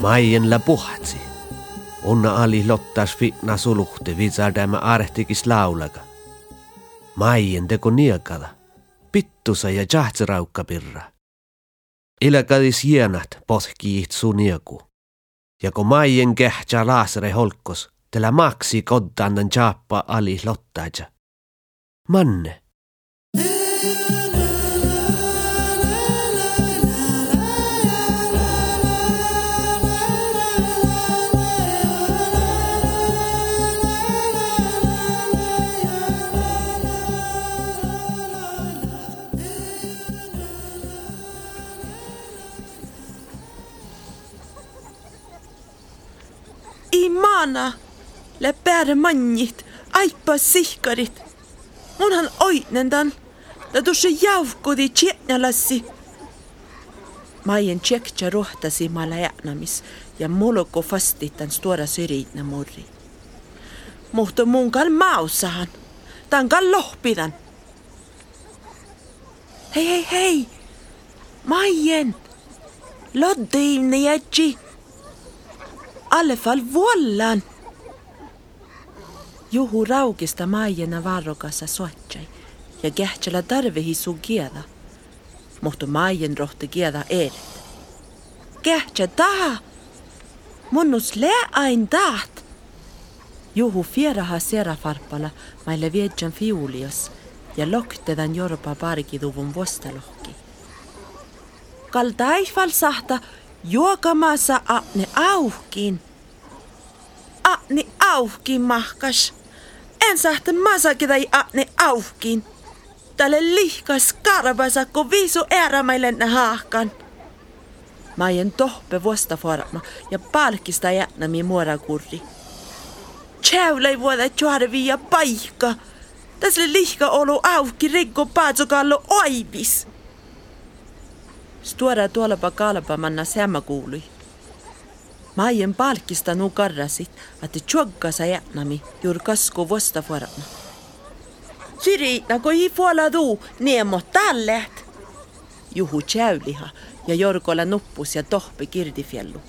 Maien la puhtsi. Onna ali lottas fitna suluhti viisaadämä arehtikis laulaga. Maien teko niekala. Pittusa ja jahtsiraukka pirra. Ilakadis hienat pohkiit su nieku. Ja kun maien kähtsä laasere holkos, tällä maksi koddannan jaappa ali lottaja. Manne. Imana, läppääre mannit, aipa sihkarit. Munhan oitnendan, da tuossa jauhkudi tjetnalassi. Maien tjektja rohtasi mala jänamis ja moloko fastitan stora syrjitna murri. Mutta mun kal mausahan, tan kal lohpidan. Hei hei hei, Maien, loddiimne jätsi. Alle fall vuollan. Juhu raukista maijena varrokassa soitsai ja kähtsellä tarvehi su kieda. Mutta maijen rohti kieda edet. Kähtsä taha. Munnus lää ain taht. Juhu fieraha serafarpala maille viedjan fiulios ja loktedan jorpa parkiduvun vuostalohki. Kaltaifal sahta juokamassa apne auhkin. Apne auhkin mahkas. En sahta masakidai apne auhkin. Tälle lihkas karvasa, kun viisu erämaille haahkan. Maien tohpe vuosta forma ja palkista jätnämi muorakurri. Tjäulei vuoda ja paikka. Tässä lihka olu auki rikko paatsokallo oibis. Stora tuolapa kalpa manna sämmä kuului. Maien palkista nu karrasit, että tjoggasa jätnami juur kasku vuosta forma. Syritä, kun ei puola tuu, niemo tallet. Juhu tjäyliha ja Jorkola nuppus ja tohpi kirdifjellu.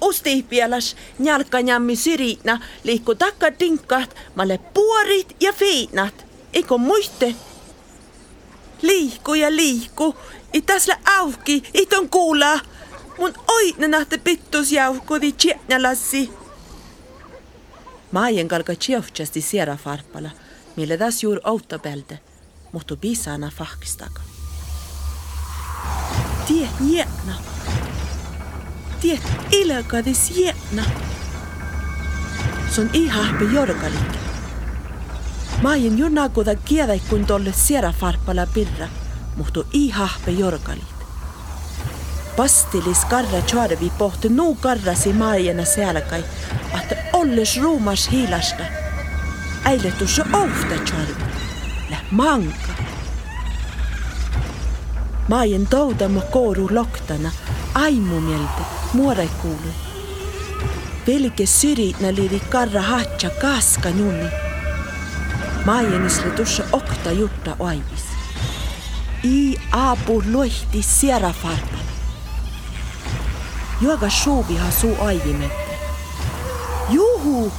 Ustihpielas njalkanjammi syriitna liikku takka tinkkaat malle puorit ja fiinat. Eikö muiste? Liikku ja liikku, itäsle auki, iton kuulaa. Mun oitne nähte pittus jauhkudi tjätnälassi. Maajen kalka tjauhtsasti siera farpala, mille das juur autobelde, mutta bisana fahkistaka. Tie jätna. Tie ilakadis jätna. Son ihahpe jorkalik. Maajen junakuda kiedäikun tolle siera farpala pirra, mutta ihahpe jorkalit. Pastilis karra tjorvi pohti nuu karrasi maajana selkai, että olles ruumas hiilasta. Äile tuossa ouhta tjorvi. Lä manka. Maajen toudama kooru loktana, aimu mieltä, muore kuulu. Velke syriitnä liiri karra hatsa kaska nunni. Maajenisle tuossa okta jutta oivis. I aapu loihti siera farpana. Juoga suuviha suu aivimette. Juhu!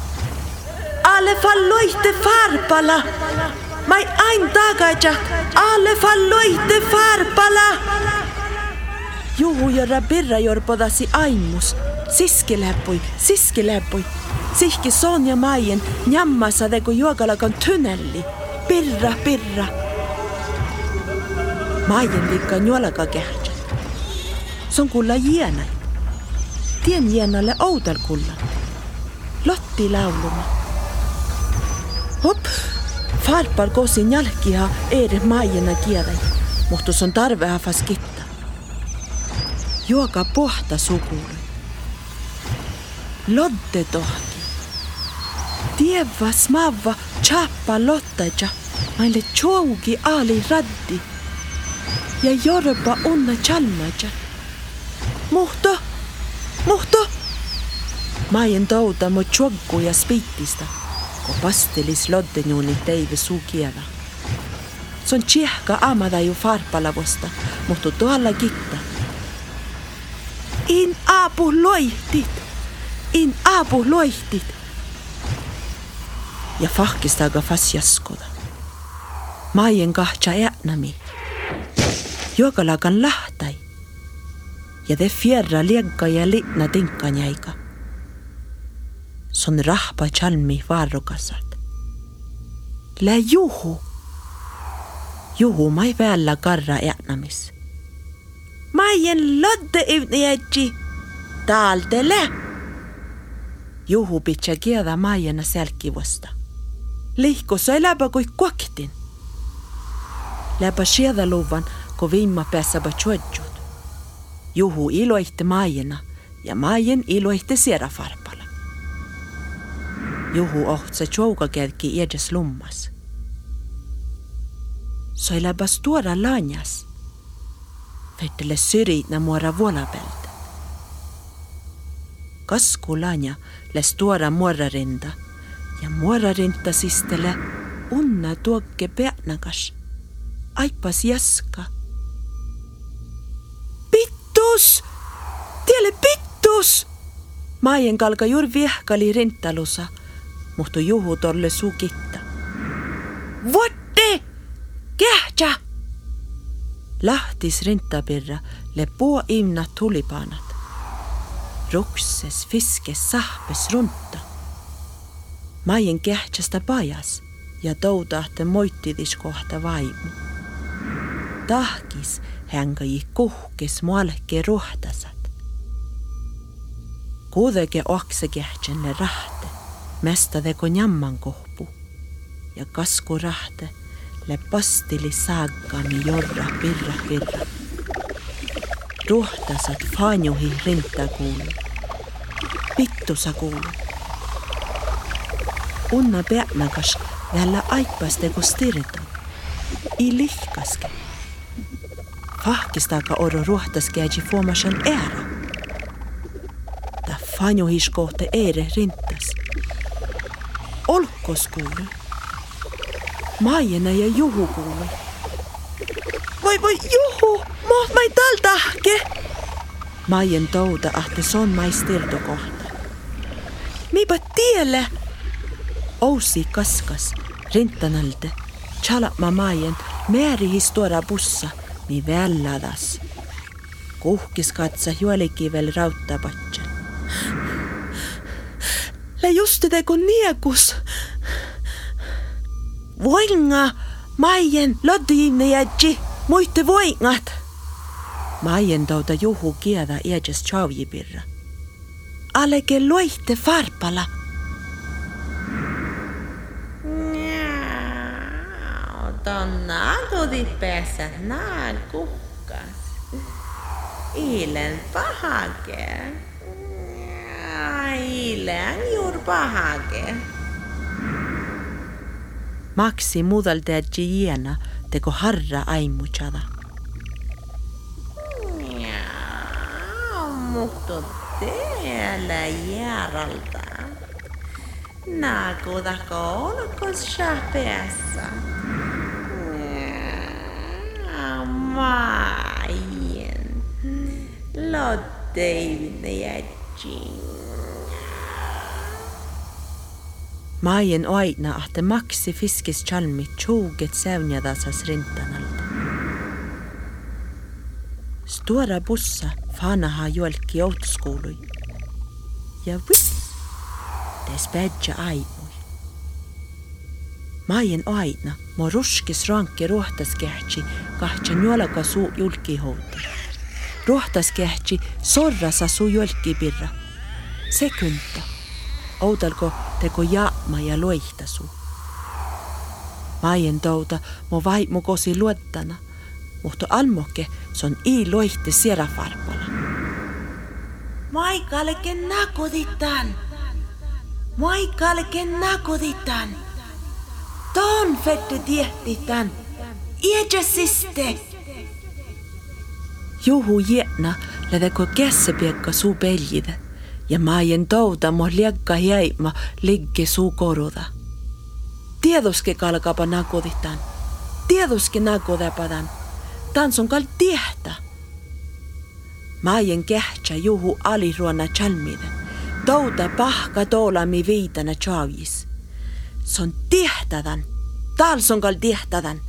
Alle falloitte farpala! Mai ain tagaja! Alle falloitte farpala! Juhu jorra birra jorpodasi aimus. Siski läppui, siski läppui. Sihki Sonja Maien njammassa teko juokalakan tunnelli. Pirra, pirra. Maien likka juolaka kähtsä. Se on kulla jienai. Tien jienalle outal kulla. Lotti lauluma. Hop! Farpar kosin jalkiha eri maijena kiedai, mutta on tarve hafas kitta. Juoka pohta sukuuli. Lodde tohti. Tieva smavva chappa lottaja, maille chougi aali raddi. Ja jorba unna chalmaja. Muhto! Muhto! Maien touda mo choggu ja spiittista, kun pastelis loddenjuuni teive suu kieva. Se on tjehka amadaju farpalavosta, mutta tuolla kitta. In apu loihtit, in apu loihtit. Ja fahkistaga fas jaskoda. Maien kahtsa äänami. Juokalakan lahtai. Ja te fierra liekka ja liitna tinkan jäika. Son rahpa chalmi varrokasat. Lä juhu. Juhu mai päällä karra äänämis. Maien lodde yvniätsi. Taaltele. Juhu pitää kiedä Maiena selkivusta. Lihko sai läpä kuin kuoktin. Läpä sieltä luvan, kun viimma päässä batsuadjut. Juhu iloitte Maiena ja Maien iloitte Serafarpala. Juhu ohtsa tjouka kädki edes lummas. Sai läpä stora lanjas. Vettele syrjitna muora vuolapelta. Kasku lanja läs tuora muorarinta ja muorarinta sistele unna tuokke peanakas. Aipas jaska. Pittus! Tiele pittus! Maien kalka juuri viehkali rintalusa, mutta juhu tolle sukitta. Vuotte! Kähtsä! Lahtis rintapirra le puo imna tulipanat. Rukses fiskes sahpes runta. Maien kähtsästä pajas ja toutahte moittidis kohta vaimu. Tahkis hänkäji kuhkes mualke ruhtasat. Kuudeke okse kähtsänne rahte, mesta teko jamman kohpu. Ja kasku rahte – le pastili saagami jorra pirra pirra. Ruhtasat fanjuhi rinta kuulu. Pittusa kuulu. Unna peänakas jälle aipaste kun stirto. I lihkaske. Fahkistaka oro ruhtaske äji fuomasan ära. Ta fanjuhiskohte eere rintas. Olkos kuului. Maiena ja Juhu kuului. Voi voi Juhu, moht mai taltahke. Maien touda ahte son maistirto kohta. Miipa tielle. Ousi kaskas, rintanalde, chalapma maien, määri historia bussa, mi välladas. Kuhkis katsa juolikivel rauttapatsan. Lä just teko niekus. Voinga, maien loddiinne jätsi, muitte voingat. Maien touta juhu kieda edes chaujipirra. Aleke loitte farpala. tornado di pesät nään kukkas. Ilen pahake. Ilen juur pahake. Maksi muudelta jiena teko harra aimutsada. Mutta teellä järalta. Nää kuudako olkoon saa päässä. Mayen. Lodeivnejätsin. Mayen aina ahte maksi fiskis chalmi tjoget sävnjadasas rintanalta. Stora bussa fanaha jolki outskuului. Ja viss, det spädja aina. Maien oaina mo ruskis ranke rohtaskehtsi kahtsa juolaka suu julki houta. Rohtaskehtsi sorrasa suu julki pirra. Outalko teko jaama ja loihtasu. Maien touta mo vaimu kosi luottana, mutta almokke son i loihte sierafarpala. Maikalke nakoditan. Maikalke nakoditan. Ton fette tiehtitan. Iedesiste. Juhu jiena lädeko kässepiekka suu peljide ja maien touda mo liekka jäima ligge suu koruda. Tiedoske kalkapa nakoditan, tiedoske nakodepadan, Tän sun kal tiehtä. Maien kähtsä juhu aliruona chalmide. Touta pahka toolami viitana chaavis. Se on tiehtädän. Tal sun kal tiehtädän.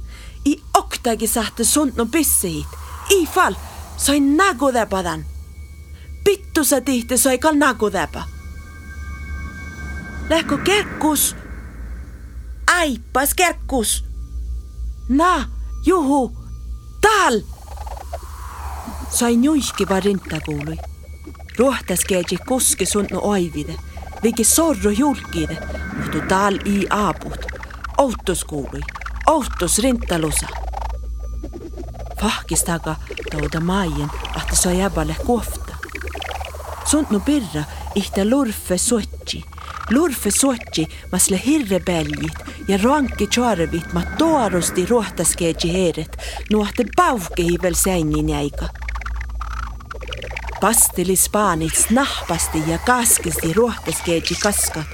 I oktagi sahte sunt no pissihit. I fall, sai nagu täpadan. Pittu sa tihti sai kal täpa. Lähkö kerkkus? Aipas kerkkus. Na, juhu, tal. Sai nuihki vaan rintakuului. Ruohtas keegi kuski sunnu oivide, viki sorru julkide, mutta tal i aaput. Outus kuului, outus rintalusa. Fahkistaga touda maien, ahti sai jäballe kohta. Sunnu pirra ihte lurfe suotsi. Lurfe suotsi masle hirrebeljit ja ranki charvit ma toarusti ruohtaskeegi heeret, nuohte pauhkehi veel säinin jäiga. Pasteli spaanits nahpasti ja kaskisti ruohtaskeegi kaskat,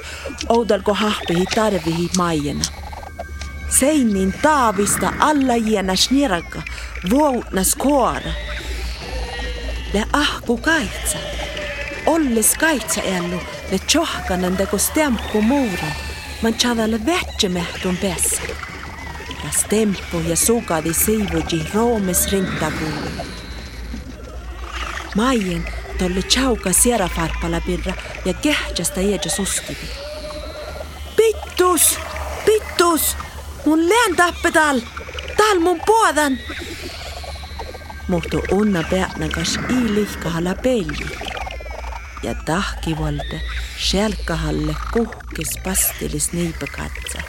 oudalko hahpehi tarvihi maiena. Seinin taavista alla jiena sniraka, vuotnas koara. Le ahku kaitsa. Olles kaitsa ellu, le tjohkanen teko stempu muuran, man chadalle vätsemehtun pessä. Ja stempu ja sugadi siivuji roomes rintakuulu. Maien tolle chauka sierafarpala pirra ja kehtsästä iedä suskivi. Pittus! Pittus! Mun lään tappetal! Tal mun puodan! Mutta unna peatnakas i lihkahalla pelli. Ja tahkivalde, själkahalle kuhkes pastelis niipekatsa.